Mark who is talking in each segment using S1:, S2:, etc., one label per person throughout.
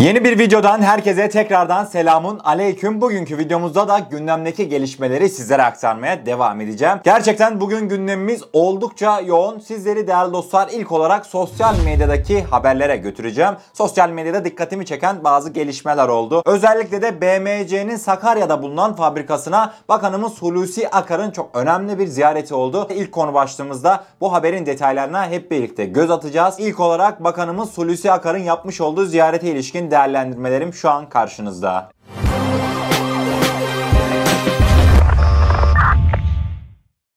S1: Yeni bir videodan herkese tekrardan selamun aleyküm. Bugünkü videomuzda da gündemdeki gelişmeleri sizlere aktarmaya devam edeceğim. Gerçekten bugün gündemimiz oldukça yoğun. Sizleri değerli dostlar ilk olarak sosyal medyadaki haberlere götüreceğim. Sosyal medyada dikkatimi çeken bazı gelişmeler oldu. Özellikle de BMC'nin Sakarya'da bulunan fabrikasına Bakanımız Hulusi Akar'ın çok önemli bir ziyareti oldu. İlk konu başlığımızda bu haberin detaylarına hep birlikte göz atacağız. İlk olarak Bakanımız Hulusi Akar'ın yapmış olduğu ziyarete ilişkin değerlendirmelerim şu an karşınızda.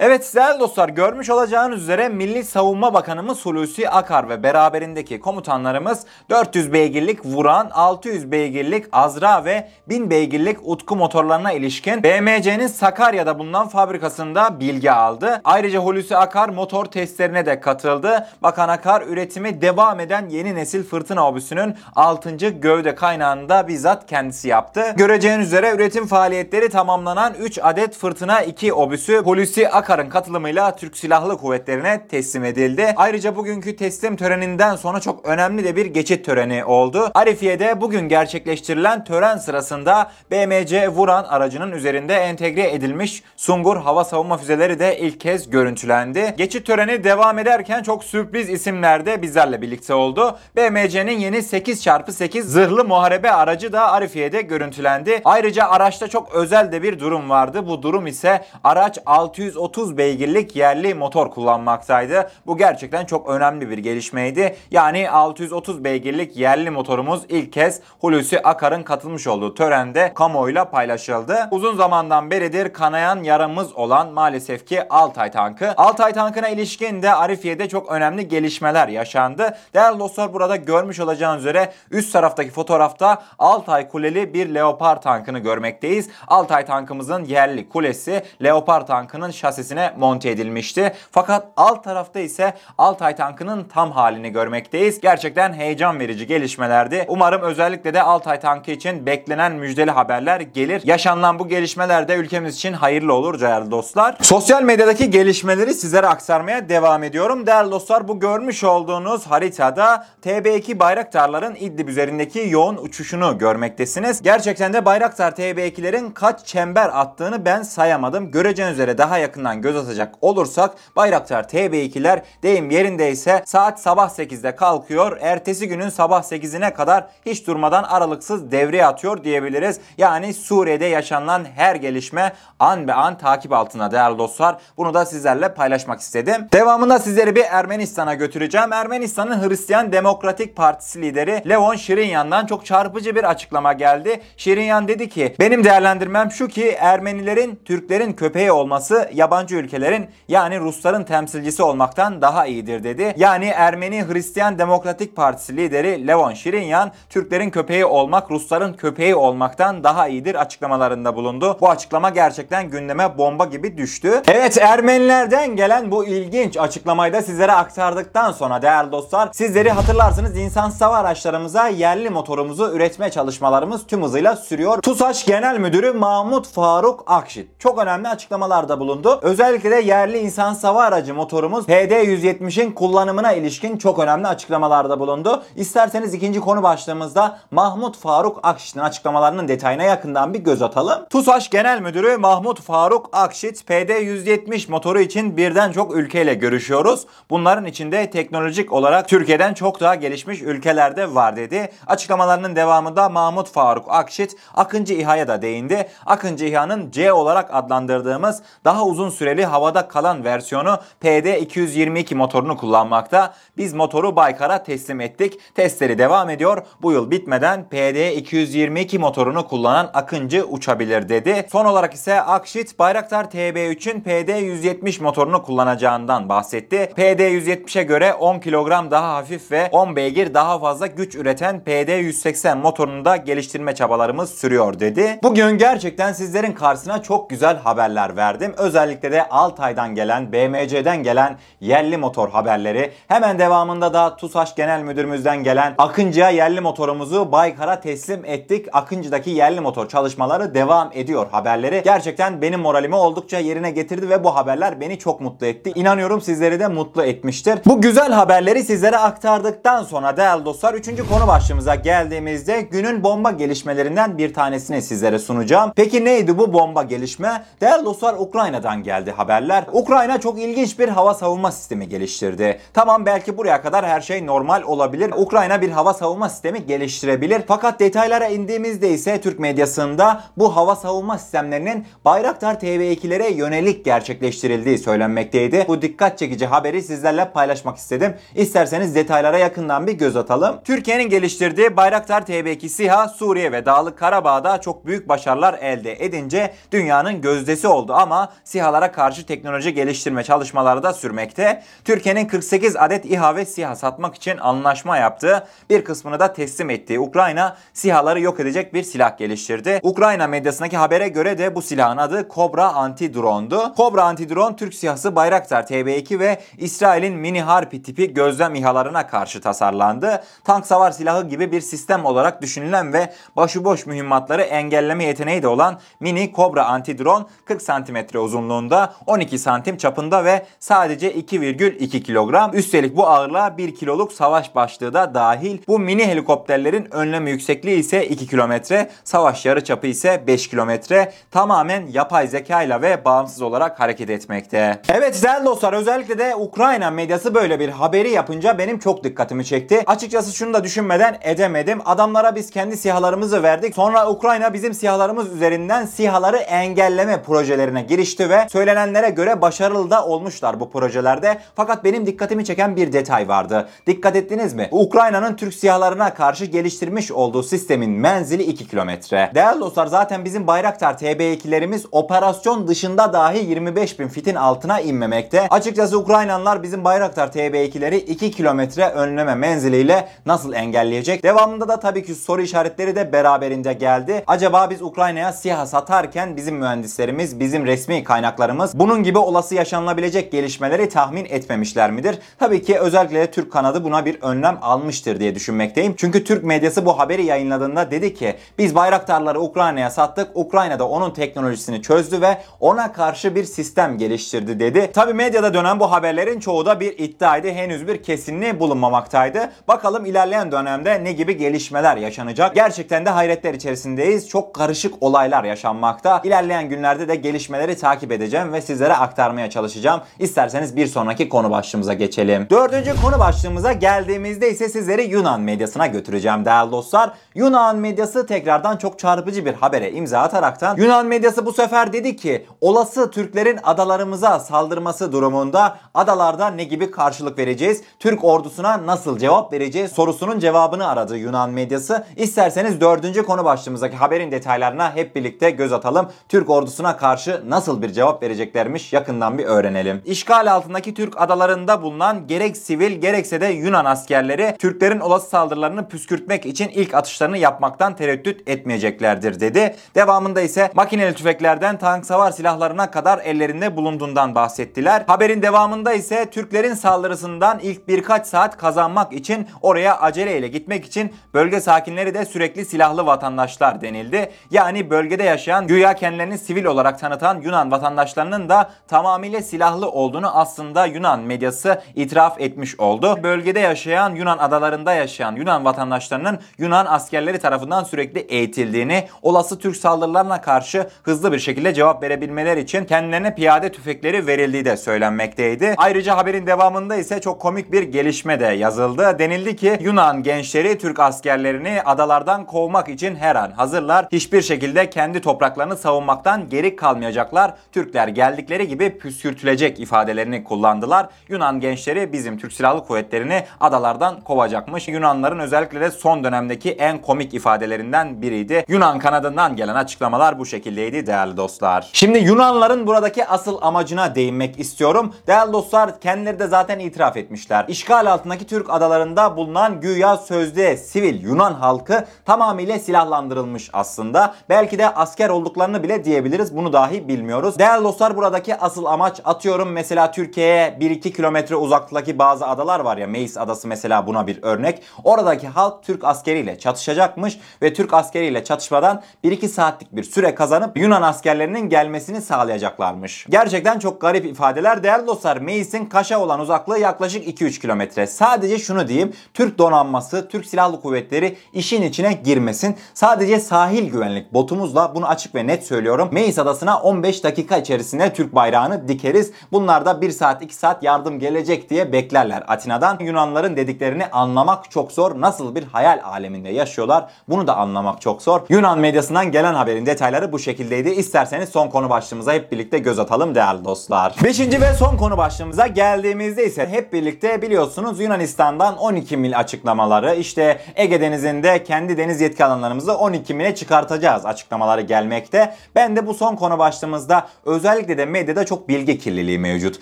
S1: Evet değerli dostlar görmüş olacağınız üzere Milli Savunma Bakanımız Hulusi Akar ve beraberindeki komutanlarımız 400 beygirlik Vuran, 600 beygirlik Azra ve 1000 beygirlik Utku motorlarına ilişkin BMC'nin Sakarya'da bulunan fabrikasında bilgi aldı. Ayrıca Hulusi Akar motor testlerine de katıldı. Bakan Akar üretimi devam eden yeni nesil fırtına obüsünün 6. gövde kaynağını da bizzat kendisi yaptı. Göreceğiniz üzere üretim faaliyetleri tamamlanan 3 adet fırtına 2 obüsü Hulusi Akar Akar'ın katılımıyla Türk Silahlı Kuvvetleri'ne teslim edildi. Ayrıca bugünkü teslim töreninden sonra çok önemli de bir geçit töreni oldu. Arifiye'de bugün gerçekleştirilen tören sırasında BMC Vuran aracının üzerinde entegre edilmiş Sungur hava savunma füzeleri de ilk kez görüntülendi. Geçit töreni devam ederken çok sürpriz isimler de bizlerle birlikte oldu. BMC'nin yeni 8x8 zırhlı muharebe aracı da Arifiye'de görüntülendi. Ayrıca araçta çok özel de bir durum vardı. Bu durum ise araç 630 30 beygirlik yerli motor kullanmaktaydı. Bu gerçekten çok önemli bir gelişmeydi. Yani 630 beygirlik yerli motorumuz ilk kez Hulusi Akar'ın katılmış olduğu törende kamuoyuyla paylaşıldı. Uzun zamandan beridir kanayan yaramız olan maalesef ki Altay tankı. Altay tankına ilişkin de Arifiye'de çok önemli gelişmeler yaşandı. Değerli dostlar burada görmüş olacağınız üzere üst taraftaki fotoğrafta Altay kuleli bir Leopard tankını görmekteyiz. Altay tankımızın yerli kulesi Leopard tankının şasisi tepesine monte edilmişti. Fakat alt tarafta ise Altay tankının tam halini görmekteyiz. Gerçekten heyecan verici gelişmelerdi. Umarım özellikle de Altay tankı için beklenen müjdeli haberler gelir. Yaşanılan bu gelişmeler de ülkemiz için hayırlı olur değerli dostlar. Sosyal medyadaki gelişmeleri sizlere aktarmaya devam ediyorum. Değerli dostlar bu görmüş olduğunuz haritada TB2 Bayraktarların İdlib üzerindeki yoğun uçuşunu görmektesiniz. Gerçekten de Bayraktar TB2'lerin kaç çember attığını ben sayamadım. Göreceğiniz üzere daha yakından açısından göz atacak olursak Bayraktar TB2'ler deyim yerindeyse saat sabah 8'de kalkıyor. Ertesi günün sabah 8'ine kadar hiç durmadan aralıksız devreye atıyor diyebiliriz. Yani Suriye'de yaşanılan her gelişme an be an takip altına değerli dostlar. Bunu da sizlerle paylaşmak istedim. Devamında sizleri bir Ermenistan'a götüreceğim. Ermenistan'ın Hristiyan Demokratik Partisi lideri Levon Şirinyan'dan çok çarpıcı bir açıklama geldi. Şirinyan dedi ki benim değerlendirmem şu ki Ermenilerin Türklerin köpeği olması yabancı yabancı ülkelerin yani Rusların temsilcisi olmaktan daha iyidir dedi. Yani Ermeni Hristiyan Demokratik Partisi lideri Levon Şirinyan Türklerin köpeği olmak Rusların köpeği olmaktan daha iyidir açıklamalarında bulundu. Bu açıklama gerçekten gündeme bomba gibi düştü. Evet Ermenilerden gelen bu ilginç açıklamayı da sizlere aktardıktan sonra değerli dostlar sizleri hatırlarsınız insan hava araçlarımıza yerli motorumuzu üretme çalışmalarımız tüm hızıyla sürüyor. TUSAŞ Genel Müdürü Mahmut Faruk Akşit çok önemli açıklamalarda bulundu. Özellikle de yerli insan hava aracı motorumuz PD-170'in kullanımına ilişkin çok önemli açıklamalarda bulundu. İsterseniz ikinci konu başlığımızda Mahmut Faruk Akşit'in açıklamalarının detayına yakından bir göz atalım. TUSAŞ Genel Müdürü Mahmut Faruk Akşit PD-170 motoru için birden çok ülkeyle görüşüyoruz. Bunların içinde teknolojik olarak Türkiye'den çok daha gelişmiş ülkelerde var dedi. Açıklamalarının devamında Mahmut Faruk Akşit Akıncı İHA'ya da değindi. Akıncı İHA'nın C olarak adlandırdığımız daha uzun süreli havada kalan versiyonu PD222 motorunu kullanmakta. Biz motoru Baykar'a teslim ettik. Testleri devam ediyor. Bu yıl bitmeden PD222 motorunu kullanan Akıncı uçabilir dedi. Son olarak ise Akşit Bayraktar TB3'ün PD170 motorunu kullanacağından bahsetti. PD170'e göre 10 kilogram daha hafif ve 10 beygir daha fazla güç üreten PD180 motorunu da geliştirme çabalarımız sürüyor dedi. Bugün gerçekten sizlerin karşısına çok güzel haberler verdim. Özellikle de Altay'dan gelen, BMC'den gelen yerli motor haberleri. Hemen devamında da TUSAŞ Genel Müdürümüzden gelen Akıncı'ya yerli motorumuzu Baykar'a teslim ettik. Akıncı'daki yerli motor çalışmaları devam ediyor haberleri. Gerçekten benim moralimi oldukça yerine getirdi ve bu haberler beni çok mutlu etti. İnanıyorum sizleri de mutlu etmiştir. Bu güzel haberleri sizlere aktardıktan sonra değerli dostlar 3. konu başlığımıza geldiğimizde günün bomba gelişmelerinden bir tanesini sizlere sunacağım. Peki neydi bu bomba gelişme? Değerli dostlar Ukrayna'dan geldi haberler. Ukrayna çok ilginç bir hava savunma sistemi geliştirdi. Tamam belki buraya kadar her şey normal olabilir. Ukrayna bir hava savunma sistemi geliştirebilir. Fakat detaylara indiğimizde ise Türk medyasında bu hava savunma sistemlerinin Bayraktar TB2'lere yönelik gerçekleştirildiği söylenmekteydi. Bu dikkat çekici haberi sizlerle paylaşmak istedim. İsterseniz detaylara yakından bir göz atalım. Türkiye'nin geliştirdiği Bayraktar TB2 SİHA Suriye ve Dağlık Karabağ'da çok büyük başarılar elde edince dünyanın gözdesi oldu ama SİHA'lara karşı teknoloji geliştirme çalışmaları da sürmekte. Türkiye'nin 48 adet İHA ve SİHA satmak için anlaşma yaptı. Bir kısmını da teslim ettiği Ukrayna SİHA'ları yok edecek bir silah geliştirdi. Ukrayna medyasındaki habere göre de bu silahın adı Cobra Anti-Drone'du. Cobra Anti-Drone Türk SİHA'sı Bayraktar TB2 ve İsrail'in Mini Harpi tipi gözlem İHA'larına karşı tasarlandı. Tank savar silahı gibi bir sistem olarak düşünülen ve başıboş mühimmatları engelleme yeteneği de olan Mini Cobra Anti-Drone 40 cm uzunluğunda 12 santim çapında ve sadece 2,2 kilogram. Üstelik bu ağırlığa 1 kiloluk savaş başlığı da dahil. Bu mini helikopterlerin önlem yüksekliği ise 2 kilometre, savaş yarıçapı ise 5 kilometre. Tamamen yapay zeka ile ve bağımsız olarak hareket etmekte. Evet değerli dostlar özellikle de Ukrayna medyası böyle bir haberi yapınca benim çok dikkatimi çekti. Açıkçası şunu da düşünmeden edemedim. Adamlara biz kendi sihalarımızı verdik. Sonra Ukrayna bizim sihalarımız üzerinden sihaları engelleme projelerine girişti ve söylenenlere göre başarılı da olmuşlar bu projelerde. Fakat benim dikkatimi çeken bir detay vardı. Dikkat ettiniz mi? Ukrayna'nın Türk sihalarına karşı geliştirmiş olduğu sistemin menzili 2 kilometre. Değerli dostlar zaten bizim Bayraktar TB2'lerimiz operasyon dışında dahi 25 bin fitin altına inmemekte. Açıkçası Ukraynalılar bizim Bayraktar TB2'leri 2 kilometre önleme menziliyle nasıl engelleyecek? Devamında da tabii ki soru işaretleri de beraberinde geldi. Acaba biz Ukrayna'ya SİHA satarken bizim mühendislerimiz, bizim resmi kaynaklarımız bunun gibi olası yaşanılabilecek gelişmeleri tahmin etmemişler midir? Tabii ki özellikle Türk kanadı buna bir önlem almıştır diye düşünmekteyim. Çünkü Türk medyası bu haberi yayınladığında dedi ki biz bayraktarları Ukrayna'ya sattık. Ukrayna da onun teknolojisini çözdü ve ona karşı bir sistem geliştirdi dedi. Tabii medyada dönen bu haberlerin çoğu da bir iddiaydı. Henüz bir kesinliği bulunmamaktaydı. Bakalım ilerleyen dönemde ne gibi gelişmeler yaşanacak. Gerçekten de hayretler içerisindeyiz. Çok karışık olaylar yaşanmakta. İlerleyen günlerde de gelişmeleri takip edeceğim ve sizlere aktarmaya çalışacağım. İsterseniz bir sonraki konu başlığımıza geçelim. Dördüncü konu başlığımıza geldiğimizde ise sizleri Yunan medyasına götüreceğim değerli dostlar. Yunan medyası tekrardan çok çarpıcı bir habere imza ataraktan Yunan medyası bu sefer dedi ki olası Türklerin adalarımıza saldırması durumunda adalarda ne gibi karşılık vereceğiz? Türk ordusuna nasıl cevap vereceğiz? Sorusunun cevabını aradı Yunan medyası. İsterseniz dördüncü konu başlığımızdaki haberin detaylarına hep birlikte göz atalım. Türk ordusuna karşı nasıl bir cevap vereceklermiş yakından bir öğrenelim. İşgal altındaki Türk adalarında bulunan gerek sivil gerekse de Yunan askerleri Türklerin olası saldırılarını püskürtmek için ilk atışlarını yapmaktan tereddüt etmeyeceklerdir dedi. Devamında ise makineli tüfeklerden tank savar silahlarına kadar ellerinde bulunduğundan bahsettiler. Haberin devamında ise Türklerin saldırısından ilk birkaç saat kazanmak için oraya aceleyle gitmek için bölge sakinleri de sürekli silahlı vatandaşlar denildi. Yani bölgede yaşayan güya kendilerini sivil olarak tanıtan Yunan vatandaşlarının da tamamıyla silahlı olduğunu aslında Yunan medyası itiraf etmiş oldu. Bölgede yaşayan Yunan adalarında yaşayan Yunan vatandaşlarının Yunan askerleri tarafından sürekli eğitildiğini, olası Türk saldırılarına karşı hızlı bir şekilde cevap verebilmeleri için kendilerine piyade tüfekleri verildiği de söylenmekteydi. Ayrıca haberin devamında ise çok komik bir gelişme de yazıldı. Denildi ki Yunan gençleri Türk askerlerini adalardan kovmak için her an hazırlar. Hiçbir şekilde kendi topraklarını savunmaktan geri kalmayacaklar. Türkler geldikleri gibi püskürtülecek ifadelerini kullandılar. Yunan gençleri bizim Türk Silahlı Kuvvetlerini adalardan kovacakmış. Yunanların özellikle de son dönemdeki en komik ifadelerinden biriydi. Yunan kanadından gelen açıklamalar bu şekildeydi değerli dostlar. Şimdi Yunanların buradaki asıl amacına değinmek istiyorum. Değerli dostlar kendileri de zaten itiraf etmişler. İşgal altındaki Türk adalarında bulunan güya sözde sivil Yunan halkı tamamıyla silahlandırılmış aslında. Belki de asker olduklarını bile diyebiliriz. Bunu dahi bilmiyoruz. Değerli dostlar buradaki asıl amaç atıyorum mesela Türkiye'ye 1-2 kilometre uzaklıktaki bazı adalar var ya Meis adası mesela buna bir örnek. Oradaki halk Türk askeriyle çatışacakmış ve Türk askeriyle çatışmadan 1-2 saatlik bir süre kazanıp Yunan askerlerinin gelmesini sağlayacaklarmış. Gerçekten çok garip ifadeler. Değerli dostlar Meis'in Kaş'a olan uzaklığı yaklaşık 2-3 kilometre. Sadece şunu diyeyim. Türk donanması, Türk Silahlı Kuvvetleri işin içine girmesin. Sadece sahil güvenlik botumuzla bunu açık ve net söylüyorum. Meis adasına 15 dakika içerisinde Türk bayrağını dikeriz. Bunlar da 1 saat 2 saat yardım gelecek diye beklerler Atina'dan. Yunanların dediklerini anlamak çok zor. Nasıl bir hayal aleminde yaşıyorlar bunu da anlamak çok zor. Yunan medyasından gelen haberin detayları bu şekildeydi. İsterseniz son konu başlığımıza hep birlikte göz atalım değerli dostlar. Beşinci ve son konu başlığımıza geldiğimizde ise hep birlikte biliyorsunuz Yunanistan'dan 12 mil açıklamaları işte Ege Denizi'nde kendi deniz yetki alanlarımızı 12 mile çıkartacağız açıklamaları gelmekte. Ben de bu son konu başlığımızda özellikle de medyada çok bilgi kirliliği mevcut.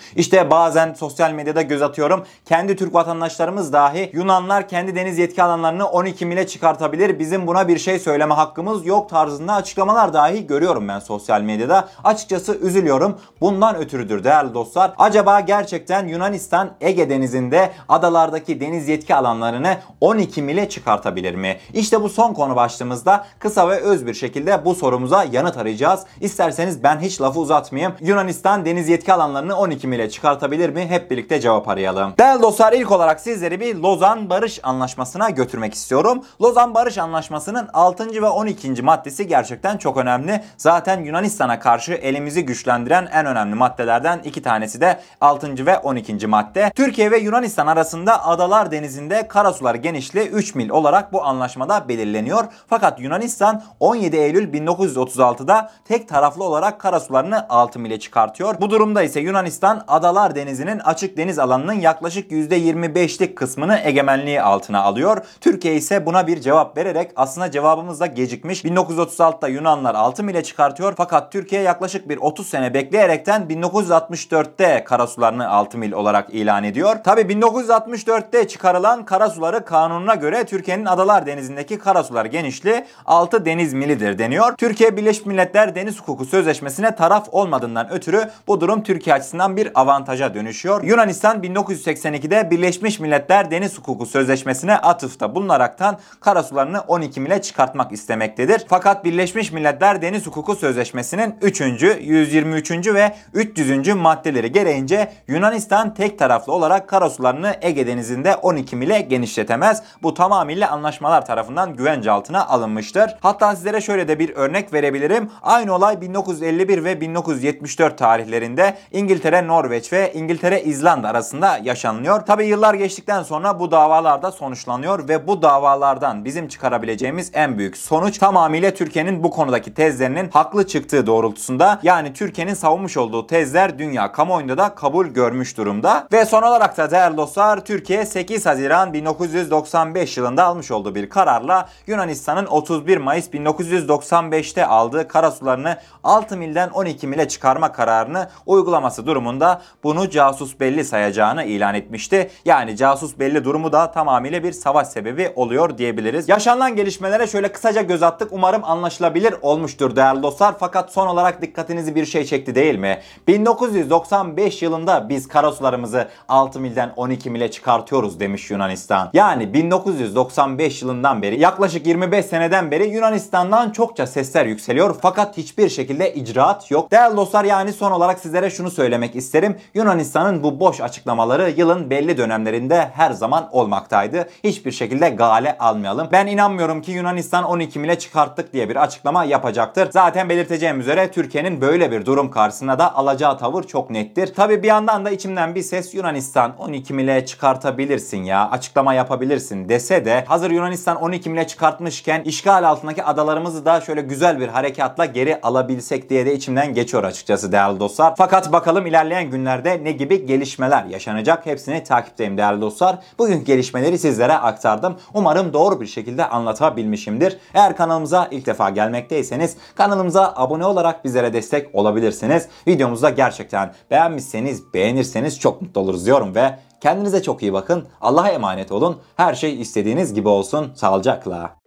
S1: İşte bazen sosyal medyada göz atıyorum. Kendi Türk vatandaşlarımız dahi Yunanlar kendi deniz yetki alanlarını 12 mile çıkartabilir. Bizim buna bir şey söyleme hakkımız yok tarzında açıklamalar dahi görüyorum ben sosyal medyada. Açıkçası üzülüyorum. Bundan ötürüdür değerli dostlar. Acaba gerçekten Yunanistan Ege Denizi'nde adalardaki deniz yetki alanlarını 12 mile çıkartabilir mi? İşte bu son konu başlığımızda kısa ve öz bir şekilde bu sorumuza yanıt arayacağız. İsterseniz ben hiç lafı uzatmayayım. Yunanistan deniz yetki alanlarını 12 mile çıkartabilir mi? Hep birlikte cevap arayalım. Değerli dostlar ilk olarak sizleri bir Lozan Barış Anlaşması'na götürmek istiyorum. Lozan Barış Anlaşması'nın 6. ve 12. maddesi gerçekten çok önemli. Zaten Yunanistan'a karşı elimizi güçlendiren en önemli maddelerden iki tanesi de 6. ve 12. madde. Türkiye ve Yunanistan arasında Adalar Denizi'nde karasular genişliği 3 mil olarak bu anlaşmada belirleniyor. Fakat Yunanistan 17 Eylül 1936'da tek taraflı olarak karasularını 6 mile çıkartıyor. Bu durumda ise Yunanistan Adalar Denizi'nin açık deniz alanının yaklaşık %25'lik kısmını egemenliği altına alıyor. Türkiye ise buna bir cevap vererek aslında cevabımız da gecikmiş. 1936'da Yunanlar 6 mile çıkartıyor fakat Türkiye yaklaşık bir 30 sene bekleyerekten 1964'te karasularını 6 mil olarak ilan ediyor. Tabi 1964'te çıkarılan karasuları kanununa göre Türkiye'nin Adalar Denizi'ndeki karasular genişliği 6 deniz milidir deniyor. Türkiye Birleşmiş Milletler Deniz Hukuku Sözleşmesi'ne taraf olmadığından ötürü bu durum Türkiye açısından bir avantaja dönüşüyor. Yunanistan 1982'de Birleşmiş Milletler Deniz Hukuku Sözleşmesi'ne atıfta bulunaraktan karasularını 12 mile çıkartmak istemektedir. Fakat Birleşmiş Milletler Deniz Hukuku Sözleşmesi'nin 3. 123. ve 300. maddeleri gereğince Yunanistan tek taraflı olarak karasularını Ege Denizi'nde 12 mile genişletemez. Bu tamamıyla anlaşmalar tarafından güvence altına alınmıştır. Hatta sizlere şöyle de bir örnek verebilirim. Aynı olay 1951 ve 1974 tarihlerinde İngiltere, Norveç ve İngiltere, İzlanda arasında yaşanılıyor. Tabi yıllar geçtikten sonra bu davalar da sonuçlanıyor ve bu davalardan bizim çıkarabileceğimiz en büyük sonuç tamamıyla Türkiye'nin bu konudaki tezlerinin haklı çıktığı doğrultusunda. Yani Türkiye'nin savunmuş olduğu tezler dünya kamuoyunda da kabul görmüş durumda. Ve son olarak da değerli dostlar Türkiye 8 Haziran 1995 yılında almış olduğu bir kararla Yunanistan'ın 31 Mayıs 1995'te aldığı karasularını 6 milden 12 mile çıkarma kararını uygulaması durumunda bunu casus belli sayacağını ilan etmişti. Yani casus belli durumu da tamamıyla bir savaş sebebi oluyor diyebiliriz. Yaşanılan gelişmelere şöyle kısaca göz attık. Umarım anlaşılabilir olmuştur değerli dostlar. Fakat son olarak dikkatinizi bir şey çekti değil mi? 1995 yılında biz karasularımızı 6 milden 12 mile çıkartıyoruz demiş Yunanistan. Yani 1995 yılından beri yaklaşık 25 seneden beri Yunanistan'dan çokça sesler yükseliyor fakat hiçbir şekilde icraat yok. Değerli dostlar yani son olarak sizlere şunu söylemek isterim. Yunanistan'ın bu boş açıklamaları yılın belli dönemlerinde her zaman olmaktaydı. Hiçbir şekilde gale almayalım. Ben inanmıyorum ki Yunanistan 12 mile çıkarttık diye bir açıklama yapacaktır. Zaten belirteceğim üzere Türkiye'nin böyle bir durum karşısında da alacağı tavır çok nettir. Tabi bir yandan da içimden bir ses Yunanistan 12 mile çıkartabilirsin ya açıklama yapabilirsin dese de hazır Yunanistan 12 mile çıkartmışken işgal altındaki adalarımızı da şöyle güzel bir harekatla geri alabilsek diye de içimden geçiyor açıkçası değerli dostlar. Fakat bakalım ilerleyen günlerde ne gibi gelişmeler yaşanacak hepsini takipteyim değerli dostlar. Bugün gelişmeleri sizlere aktardım. Umarım doğru bir şekilde şekilde anlatabilmişimdir. Eğer kanalımıza ilk defa gelmekteyseniz kanalımıza abone olarak bizlere destek olabilirsiniz. Videomuzu da gerçekten beğenmişseniz, beğenirseniz çok mutlu oluruz diyorum ve kendinize çok iyi bakın. Allah'a emanet olun. Her şey istediğiniz gibi olsun. Sağlıcakla.